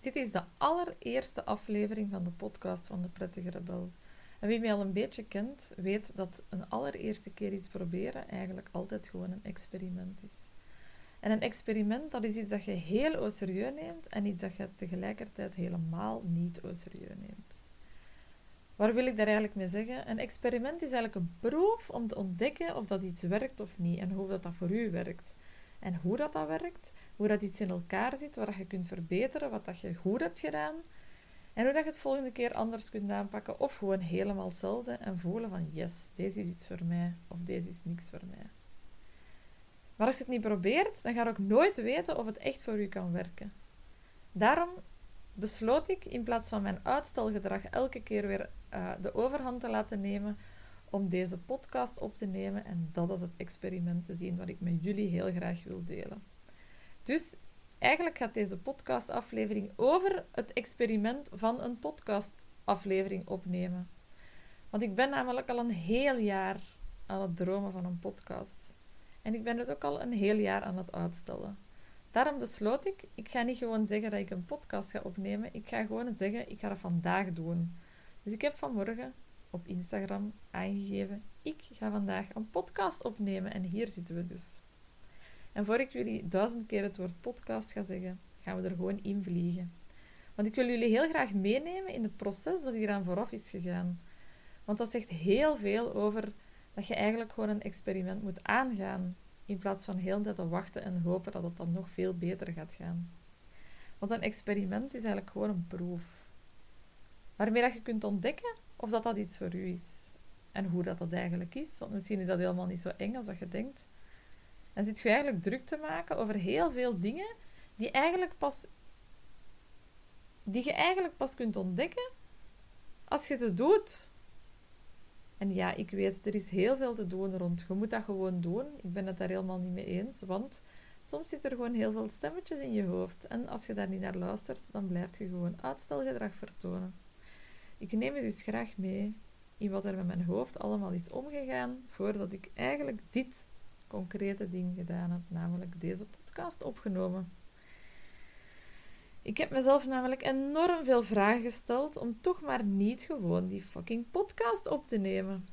Dit is de allereerste aflevering van de podcast van de Prettige Rebel. En wie mij al een beetje kent, weet dat een allereerste keer iets proberen eigenlijk altijd gewoon een experiment is. En een experiment, dat is iets dat je heel serieus neemt en iets dat je tegelijkertijd helemaal niet serieus neemt. Waar wil ik daar eigenlijk mee zeggen? Een experiment is eigenlijk een proef om te ontdekken of dat iets werkt of niet en hoe dat, dat voor u werkt. En hoe dat, dat werkt, hoe dat iets in elkaar zit, waar je kunt verbeteren, wat dat je goed hebt gedaan. En hoe dat je het volgende keer anders kunt aanpakken. Of gewoon helemaal hetzelfde en voelen van yes, deze is iets voor mij. Of deze is niks voor mij. Maar als je het niet probeert, dan ga je ook nooit weten of het echt voor u kan werken. Daarom besloot ik in plaats van mijn uitstelgedrag elke keer weer uh, de overhand te laten nemen, om deze podcast op te nemen en dat als het experiment te zien wat ik met jullie heel graag wil delen. Dus eigenlijk gaat deze podcastaflevering over het experiment van een podcastaflevering opnemen. Want ik ben namelijk al een heel jaar aan het dromen van een podcast. En ik ben het ook al een heel jaar aan het uitstellen. Daarom besloot ik, ik ga niet gewoon zeggen dat ik een podcast ga opnemen. Ik ga gewoon zeggen, ik ga dat vandaag doen. Dus ik heb vanmorgen op Instagram aangegeven: ik ga vandaag een podcast opnemen en hier zitten we dus. En voor ik jullie duizend keer het woord podcast ga zeggen, gaan we er gewoon in vliegen. Want ik wil jullie heel graag meenemen in het proces dat hieraan vooraf is gegaan. Want dat zegt heel veel over dat je eigenlijk gewoon een experiment moet aangaan, in plaats van heel de te wachten en hopen dat het dan nog veel beter gaat gaan. Want een experiment is eigenlijk gewoon een proef. Waarmee dat je kunt ontdekken of dat dat iets voor u is. En hoe dat, dat eigenlijk is. Want misschien is dat helemaal niet zo eng als dat je denkt. En zit je eigenlijk druk te maken over heel veel dingen die, eigenlijk pas, die je eigenlijk pas kunt ontdekken als je het doet. En ja, ik weet, er is heel veel te doen rond. Je moet dat gewoon doen. Ik ben het daar helemaal niet mee eens, want soms zit er gewoon heel veel stemmetjes in je hoofd. En als je daar niet naar luistert, dan blijf je gewoon uitstelgedrag vertonen. Ik neem je dus graag mee in wat er met mijn hoofd allemaal is omgegaan voordat ik eigenlijk dit concrete ding gedaan heb, namelijk deze podcast opgenomen. Ik heb mezelf namelijk enorm veel vragen gesteld om toch maar niet gewoon die fucking podcast op te nemen.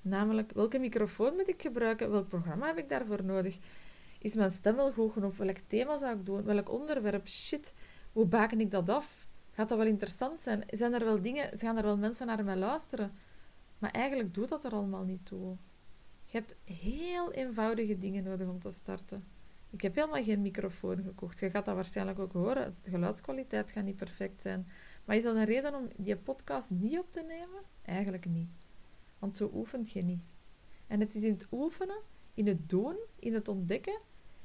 Namelijk, welke microfoon moet ik gebruiken? Welk programma heb ik daarvoor nodig? Is mijn stem wel goed genoeg? Welk thema zou ik doen? Welk onderwerp? Shit, hoe baken ik dat af? Gaat dat wel interessant zijn? Zijn er wel dingen, gaan er wel mensen naar mij luisteren? Maar eigenlijk doet dat er allemaal niet toe. Je hebt heel eenvoudige dingen nodig om te starten. Ik heb helemaal geen microfoon gekocht. Je gaat dat waarschijnlijk ook horen. De geluidskwaliteit gaat niet perfect zijn. Maar is dat een reden om die podcast niet op te nemen? Eigenlijk niet. Want zo oefent je niet. En het is in het oefenen, in het doen, in het ontdekken,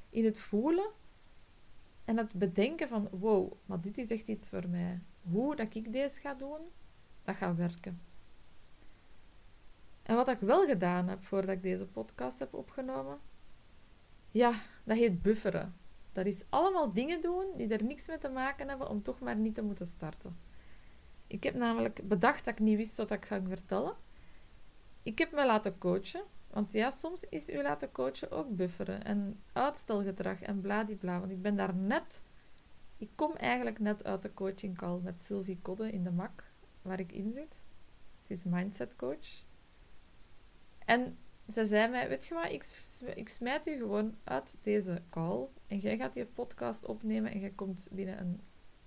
in het voelen en het bedenken van, wow, maar dit is echt iets voor mij. Hoe dat ik deze ga doen, dat gaat werken. En wat ik wel gedaan heb voordat ik deze podcast heb opgenomen, ja, dat heet bufferen. Dat is allemaal dingen doen die er niks mee te maken hebben om toch maar niet te moeten starten. Ik heb namelijk bedacht dat ik niet wist wat ik ging vertellen. Ik heb me laten coachen want ja, soms is u laten coachen ook bufferen en uitstelgedrag en bladibla. Want ik ben daar net... Ik kom eigenlijk net uit de coaching call met Sylvie Kodde in de MAC, waar ik in zit. Ze is mindset coach. En ze zei mij, weet je wat, ik, ik smijt u gewoon uit deze call. En jij gaat die podcast opnemen en jij komt binnen een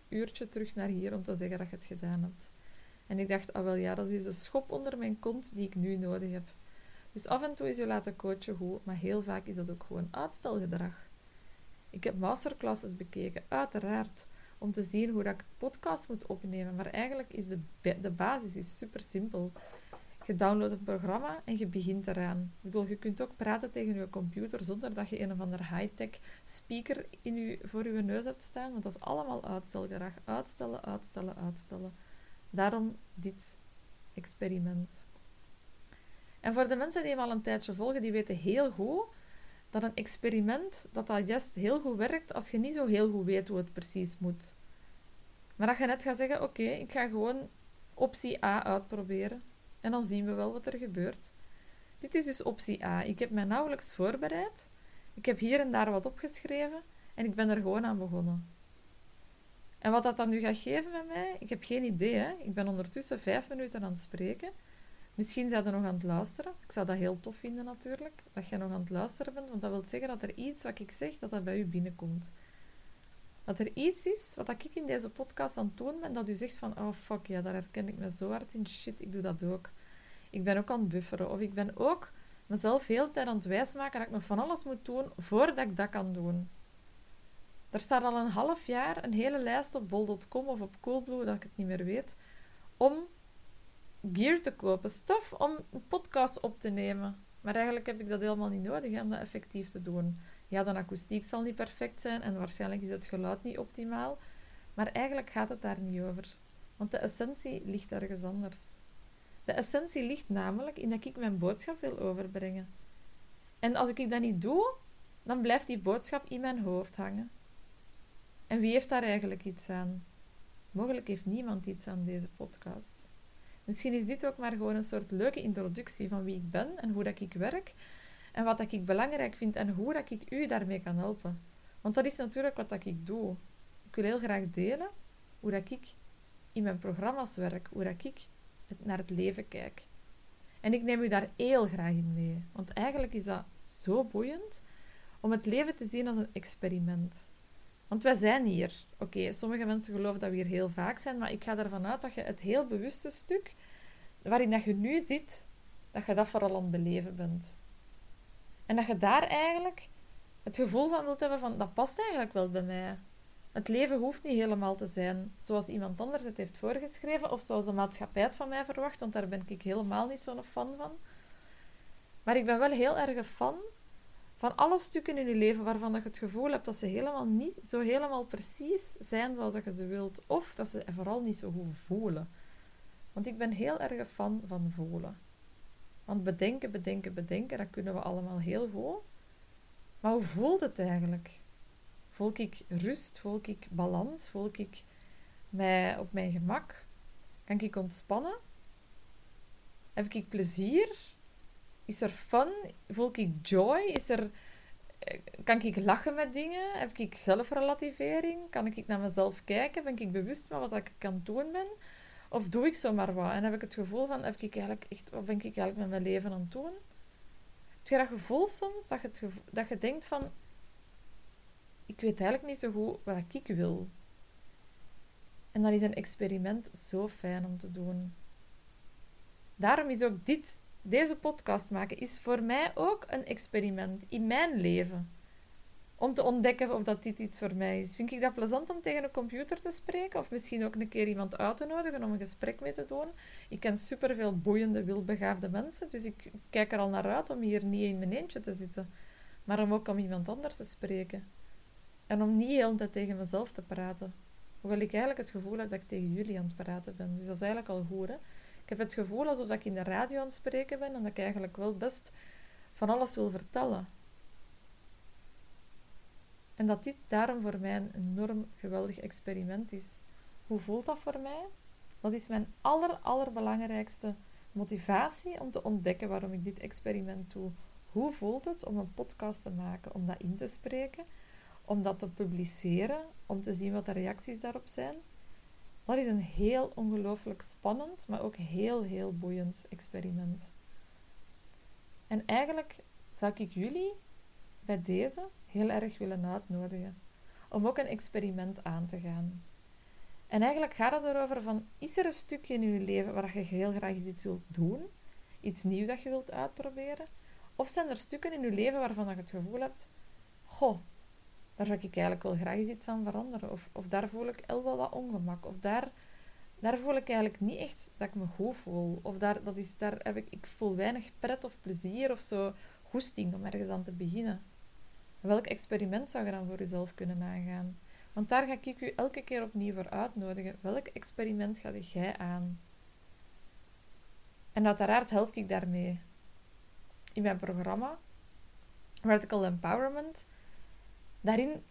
uurtje terug naar hier om te zeggen dat je het gedaan hebt. En ik dacht, ah wel ja, dat is een schop onder mijn kont die ik nu nodig heb. Dus af en toe is je laten coachen goed, maar heel vaak is dat ook gewoon uitstelgedrag. Ik heb masterclasses bekeken, uiteraard, om te zien hoe dat ik podcast moet opnemen. Maar eigenlijk is de, de basis is super simpel. Je downloadt een programma en je begint eraan. Ik bedoel, je kunt ook praten tegen je computer zonder dat je een of ander high-tech speaker in voor je neus hebt staan. Want dat is allemaal uitstelgedrag. Uitstellen, uitstellen, uitstellen. Daarom dit experiment. En voor de mensen die hem al een tijdje volgen, die weten heel goed dat een experiment, dat dat juist heel goed werkt als je niet zo heel goed weet hoe het precies moet. Maar dat je net gaat zeggen, oké, ik ga gewoon optie A uitproberen. En dan zien we wel wat er gebeurt. Dit is dus optie A. Ik heb mij nauwelijks voorbereid. Ik heb hier en daar wat opgeschreven en ik ben er gewoon aan begonnen. En wat dat dan nu gaat geven met mij, ik heb geen idee. Hè? Ik ben ondertussen vijf minuten aan het spreken. Misschien zijn er nog aan het luisteren. Ik zou dat heel tof vinden natuurlijk, dat jij nog aan het luisteren bent. Want dat wil zeggen dat er iets wat ik zeg, dat dat bij u binnenkomt. Dat er iets is wat ik in deze podcast aan het doen ben, dat u zegt van, oh fuck, ja, daar herken ik me zo hard in. Shit, ik doe dat ook. Ik ben ook aan het bufferen. Of ik ben ook mezelf heel de tijd aan het wijsmaken dat ik nog van alles moet doen voordat ik dat kan doen. Er staat al een half jaar een hele lijst op bol.com of op Coolblue, dat ik het niet meer weet, om gear te kopen, stof om een podcast op te nemen. Maar eigenlijk heb ik dat helemaal niet nodig om dat effectief te doen. Ja, de akoestiek zal niet perfect zijn en waarschijnlijk is het geluid niet optimaal. Maar eigenlijk gaat het daar niet over. Want de essentie ligt ergens anders. De essentie ligt namelijk in dat ik mijn boodschap wil overbrengen. En als ik dat niet doe, dan blijft die boodschap in mijn hoofd hangen. En wie heeft daar eigenlijk iets aan? Mogelijk heeft niemand iets aan deze podcast. Misschien is dit ook maar gewoon een soort leuke introductie van wie ik ben en hoe dat ik werk en wat dat ik belangrijk vind en hoe dat ik u daarmee kan helpen. Want dat is natuurlijk wat dat ik doe. Ik wil heel graag delen hoe dat ik in mijn programma's werk, hoe dat ik naar het leven kijk. En ik neem u daar heel graag in mee, want eigenlijk is dat zo boeiend om het leven te zien als een experiment. Want wij zijn hier. Oké, sommige mensen geloven dat we hier heel vaak zijn, maar ik ga ervan uit dat je het heel bewuste stuk waarin dat je nu zit, dat je dat vooral aan het beleven bent. En dat je daar eigenlijk het gevoel van wilt hebben van, dat past eigenlijk wel bij mij. Het leven hoeft niet helemaal te zijn zoals iemand anders het heeft voorgeschreven of zoals de maatschappij het van mij verwacht, want daar ben ik helemaal niet zo'n fan van. Maar ik ben wel heel erg een fan van alle stukken in je leven waarvan je het gevoel hebt dat ze helemaal niet zo helemaal precies zijn zoals je ze wilt. Of dat ze vooral niet zo goed voelen. Want ik ben heel erg fan van voelen. Want bedenken, bedenken, bedenken, dat kunnen we allemaal heel goed. Maar hoe voelt het eigenlijk? Voel ik rust? Voel ik balans? Voel ik mij op mijn gemak? Kan ik ontspannen? Heb ik plezier? Is er fun? Voel ik joy? Is er, eh, kan ik lachen met dingen? Heb ik zelfrelativering? Kan ik naar mezelf kijken? Ben ik bewust van wat ik het doen ben? Of doe ik zomaar wat? En heb ik het gevoel van, heb ik eigenlijk echt, wat ben ik eigenlijk met mijn leven aan het doen? Heb je dat gevoel soms, dat je, het dat je denkt van, ik weet eigenlijk niet zo goed wat ik wil. En dan is een experiment zo fijn om te doen. Daarom is ook dit, deze podcast maken, is voor mij ook een experiment in mijn leven om te ontdekken of dat dit iets voor mij is. Vind ik dat plezant om tegen een computer te spreken? Of misschien ook een keer iemand uit te nodigen om een gesprek mee te doen? Ik ken superveel boeiende, wilbegaafde mensen, dus ik kijk er al naar uit om hier niet in mijn eentje te zitten. Maar om ook om iemand anders te spreken. En om niet heel tegen mezelf te praten. Hoewel ik eigenlijk het gevoel heb dat ik tegen jullie aan het praten ben. Dus dat is eigenlijk al hè? Ik heb het gevoel alsof ik in de radio aan het spreken ben en dat ik eigenlijk wel best van alles wil vertellen. En dat dit daarom voor mij een enorm geweldig experiment is. Hoe voelt dat voor mij? Dat is mijn aller, allerbelangrijkste motivatie om te ontdekken waarom ik dit experiment doe. Hoe voelt het om een podcast te maken, om dat in te spreken, om dat te publiceren, om te zien wat de reacties daarop zijn? Dat is een heel ongelooflijk spannend, maar ook heel, heel boeiend experiment. En eigenlijk zou ik jullie bij deze heel erg willen uitnodigen. Om ook een experiment aan te gaan. En eigenlijk gaat het erover van, is er een stukje in je leven waar je heel graag iets wilt doen? Iets nieuws dat je wilt uitproberen? Of zijn er stukken in je leven waarvan je het gevoel hebt, goh, daar zou ik eigenlijk wel graag iets aan veranderen. Of, of daar voel ik wel wat ongemak. Of daar, daar voel ik eigenlijk niet echt dat ik me goed voel. Of daar, dat is, daar heb ik, ik voel weinig pret of plezier of zo goesting om ergens aan te beginnen. Welk experiment zou je dan voor jezelf kunnen aangaan? Want daar ga ik u elke keer opnieuw voor uitnodigen. Welk experiment ga jij aan? En uiteraard help ik daarmee. In mijn programma, Radical Empowerment, daarin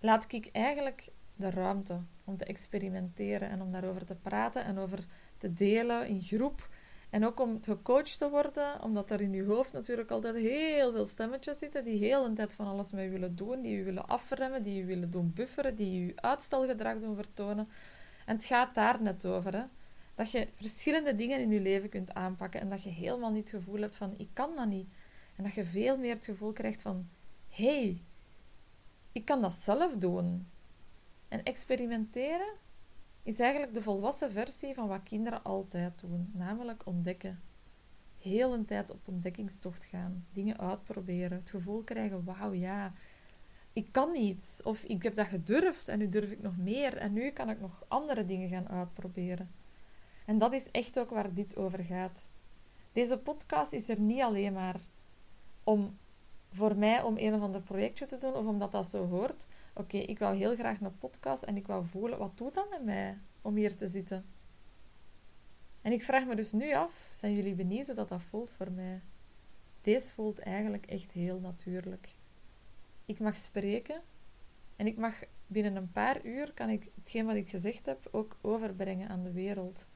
laat ik eigenlijk de ruimte om te experimenteren en om daarover te praten en over te delen in groep En ook om gecoacht te worden, omdat er in je hoofd natuurlijk altijd heel veel stemmetjes zitten die heel een tijd van alles mee willen doen, die je willen afremmen, die je willen doen bufferen, die je uitstelgedrag doen vertonen. En het gaat daar net over, hè? dat je verschillende dingen in je leven kunt aanpakken en dat je helemaal niet het gevoel hebt van ik kan dat niet. En dat je veel meer het gevoel krijgt van hey, ik kan dat zelf doen. En experimenteren is eigenlijk de volwassen versie van wat kinderen altijd doen, namelijk ontdekken. Heel een tijd op ontdekkingstocht gaan, dingen uitproberen, het gevoel krijgen: wauw, ja, ik kan iets, of ik heb dat gedurfd en nu durf ik nog meer en nu kan ik nog andere dingen gaan uitproberen. En dat is echt ook waar dit over gaat. Deze podcast is er niet alleen maar om voor mij om een of ander projectje te doen of omdat dat zo hoort. Oké, ik wou heel graag een podcast en ik wou voelen, wat doet dat met mij om hier te zitten? En ik vraag me dus nu af, zijn jullie benieuwd hoe dat, dat voelt voor mij? Deze voelt eigenlijk echt heel natuurlijk. Ik mag spreken en ik mag binnen een paar uur, kan ik hetgeen wat ik gezegd heb, ook overbrengen aan de wereld.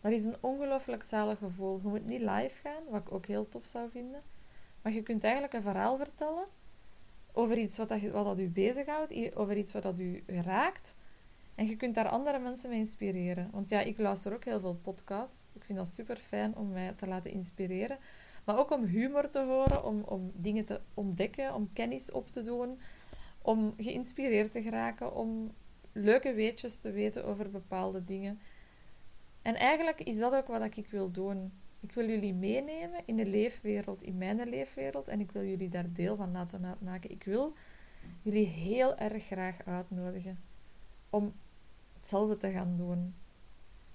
Dat is een ongelooflijk zalig gevoel. Je moet niet live gaan, wat ik ook heel tof zou vinden. Maar je kunt eigenlijk een verhaal vertellen over iets wat, dat, wat dat u bezighoudt, over iets wat dat u raakt. En je kunt daar andere mensen mee inspireren. Want ja, ik luister ook heel veel podcasts. Ik vind dat super fijn om mij te laten inspireren. Maar ook om humor te horen, om, om dingen te ontdekken, om kennis op te doen, om geïnspireerd te geraken, om leuke weetjes te weten over bepaalde dingen. En eigenlijk is dat ook wat ik wil doen. Ik wil jullie meenemen in de leefwereld, in mijn leefwereld. En ik wil jullie daar deel van laten uitmaken. Ik wil jullie heel erg graag uitnodigen om hetzelfde te gaan doen.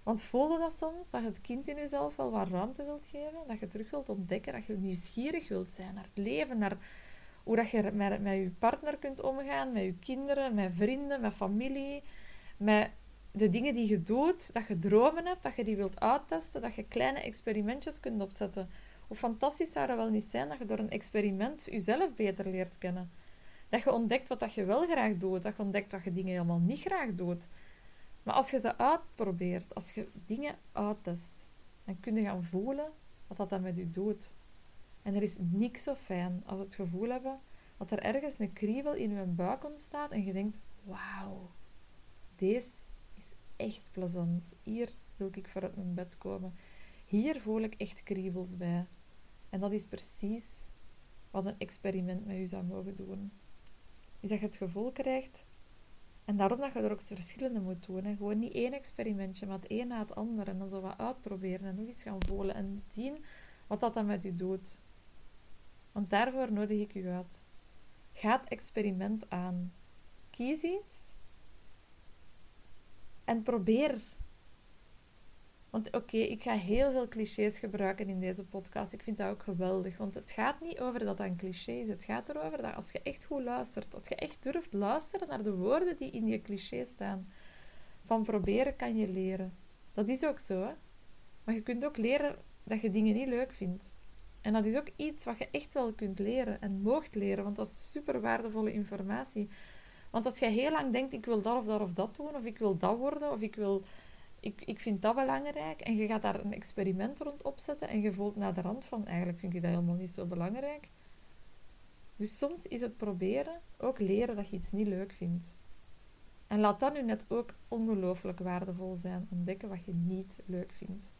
Want voelde dat soms, dat je het kind in jezelf wel wat ruimte wilt geven? Dat je terug wilt ontdekken, dat je nieuwsgierig wilt zijn naar het leven, naar hoe dat je met, met je partner kunt omgaan, met je kinderen, met vrienden, met familie, met de dingen die je doet, dat je dromen hebt, dat je die wilt uittesten, dat je kleine experimentjes kunt opzetten. Hoe fantastisch zou dat wel niet zijn dat je door een experiment jezelf beter leert kennen? Dat je ontdekt wat dat je wel graag doet, dat je ontdekt dat je dingen helemaal niet graag doet. Maar als je ze uitprobeert, als je dingen uittest, dan kun je gaan voelen wat dat dan met je doet. En er is niks zo fijn als het gevoel hebben dat er ergens een kriebel in je buik ontstaat en je denkt, wauw, deze echt plezant. Hier wil ik voor uit mijn bed komen. Hier voel ik echt kriebels bij. En dat is precies wat een experiment met u zou mogen doen. Is dat je het gevoel krijgt, en daarom dat je er ook verschillende moet doen. Gewoon niet één experimentje, maar het een na het ander. En dan zo wat uitproberen en nog eens gaan voelen en zien wat dat dan met u doet. Want daarvoor nodig ik u uit. Ga het experiment aan. Kies iets en probeer. Want oké, ik ga heel veel clichés gebruiken in deze podcast. Ik vind dat ook geweldig. Want het gaat niet over dat dat een cliché is. Het gaat erover dat als je echt goed luistert, als je echt durft luisteren naar de woorden die in je cliché staan, van proberen kan je leren. Dat is ook zo, hè? Maar je kunt ook leren dat je dingen niet leuk vindt. En dat is ook iets wat je echt wel kunt leren en moogt leren, want dat is super waardevolle informatie. Want als je heel lang denkt, ik wil dat of dat of dat doen, of ik wil dat worden, of ik wil... Ik, ik vind dat belangrijk. En je gaat daar een experiment rond opzetten en je voelt naar de rand van, eigenlijk vind ik dat helemaal niet zo belangrijk. Dus soms is het proberen ook leren dat je iets niet leuk vindt. En laat dat nu net ook ongelooflijk waardevol zijn. Ontdekken wat je niet leuk vindt.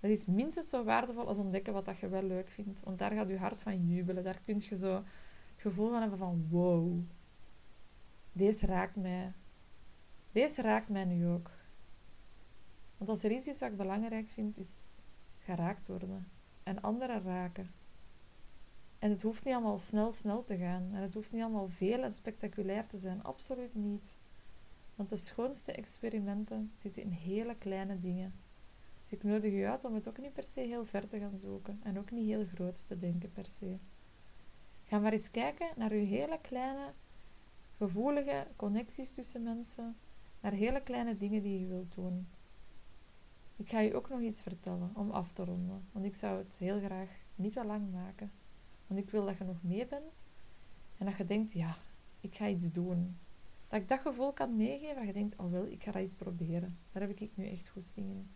Dat is minstens zo waardevol als ontdekken wat dat je wel leuk vindt. Want daar gaat je hart van jubelen. Daar kun je zo het gevoel van hebben van wow, deze raakt mij. Deze raakt mij nu ook. Want als er iets is wat ik belangrijk vind, is geraakt worden. En anderen raken. En het hoeft niet allemaal snel, snel te gaan. En het hoeft niet allemaal veel en spectaculair te zijn. Absoluut niet. Want de schoonste experimenten zitten in hele kleine dingen. Dus ik nodig u uit om het ook niet per se heel ver te gaan zoeken. En ook niet heel groot te denken per se. Ga maar eens kijken naar uw hele kleine gevoelige connecties tussen mensen, naar hele kleine dingen die je wilt doen. Ik ga je ook nog iets vertellen om af te ronden, want ik zou het heel graag niet te lang maken. Want ik wil dat je nog mee bent en dat je denkt, ja, ik ga iets doen. Dat ik dat gevoel kan meegeven, dat je denkt, oh wel, ik ga dat eens proberen. Daar heb ik nu echt goesting in.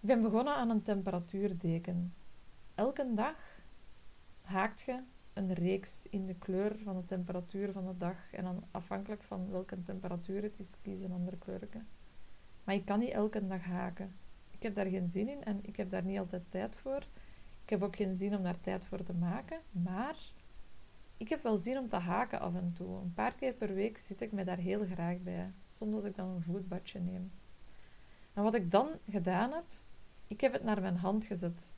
Ik ben begonnen aan een temperatuurdeken. Elke dag haakt je een reeks in de kleur van de temperatuur van de dag. En dan afhankelijk van welke temperatuur het is, kies een andere kleur. Maar je kan niet elke dag haken. Ik heb daar geen zin in en ik heb daar niet altijd tijd voor. Ik heb ook geen zin om daar tijd voor te maken. Maar ik heb wel zin om te haken af en toe. Een paar keer per week zit ik me daar heel graag bij. Soms als ik dan een voetbadje neem. En wat ik dan gedaan heb, ik heb het naar mijn hand gezet.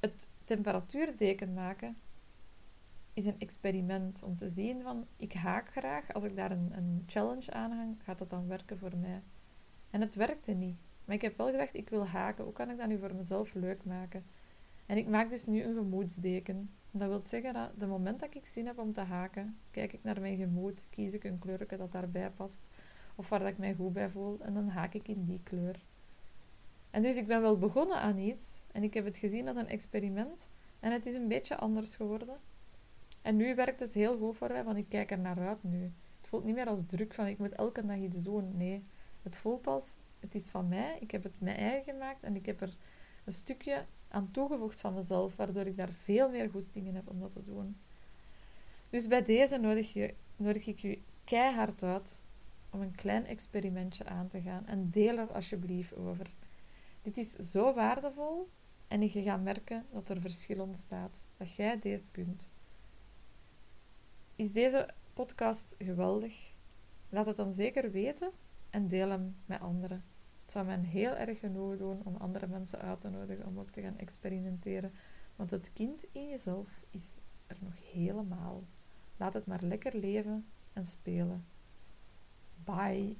Het temperatuurdeken maken is een experiment om te zien van ik haak graag. Als ik daar een, een challenge aan hang, gaat dat dan werken voor mij. En het werkte niet. Maar ik heb wel gedacht, ik wil haken. Hoe kan ik dat nu voor mezelf leuk maken? En ik maak dus nu een gemoedsdeken. Dat wil zeggen dat de moment dat ik zin heb om te haken, kijk ik naar mijn gemoed, kies ik een kleurje dat daarbij past, of waar dat ik mij goed bij voel, en dan haak ik in die kleur. En dus ik ben wel begonnen aan iets, en ik heb het gezien als een experiment, en het is een beetje anders geworden. En nu werkt het heel goed voor mij, want ik kijk er naar uit nu. Het voelt niet meer als druk van ik moet elke dag iets doen. Nee, het voelt als het is van mij, ik heb het mijn eigen gemaakt en ik heb er een stukje aan toegevoegd van mezelf, waardoor ik daar veel meer goestingen heb om dat te doen. Dus bij deze nodig, je, nodig ik je keihard uit om een klein experimentje aan te gaan en deel er alsjeblieft over. Dit is zo waardevol en je gaat merken dat er verschil ontstaat, dat jij deze kunt. Is deze podcast geweldig? Laat het dan zeker weten en deel hem met anderen. Het zou mij heel erg genoeg doen om andere mensen uit te nodigen om ook te gaan experimenteren. Want het kind in jezelf is er nog helemaal. Laat het maar lekker leven en spelen. Bye.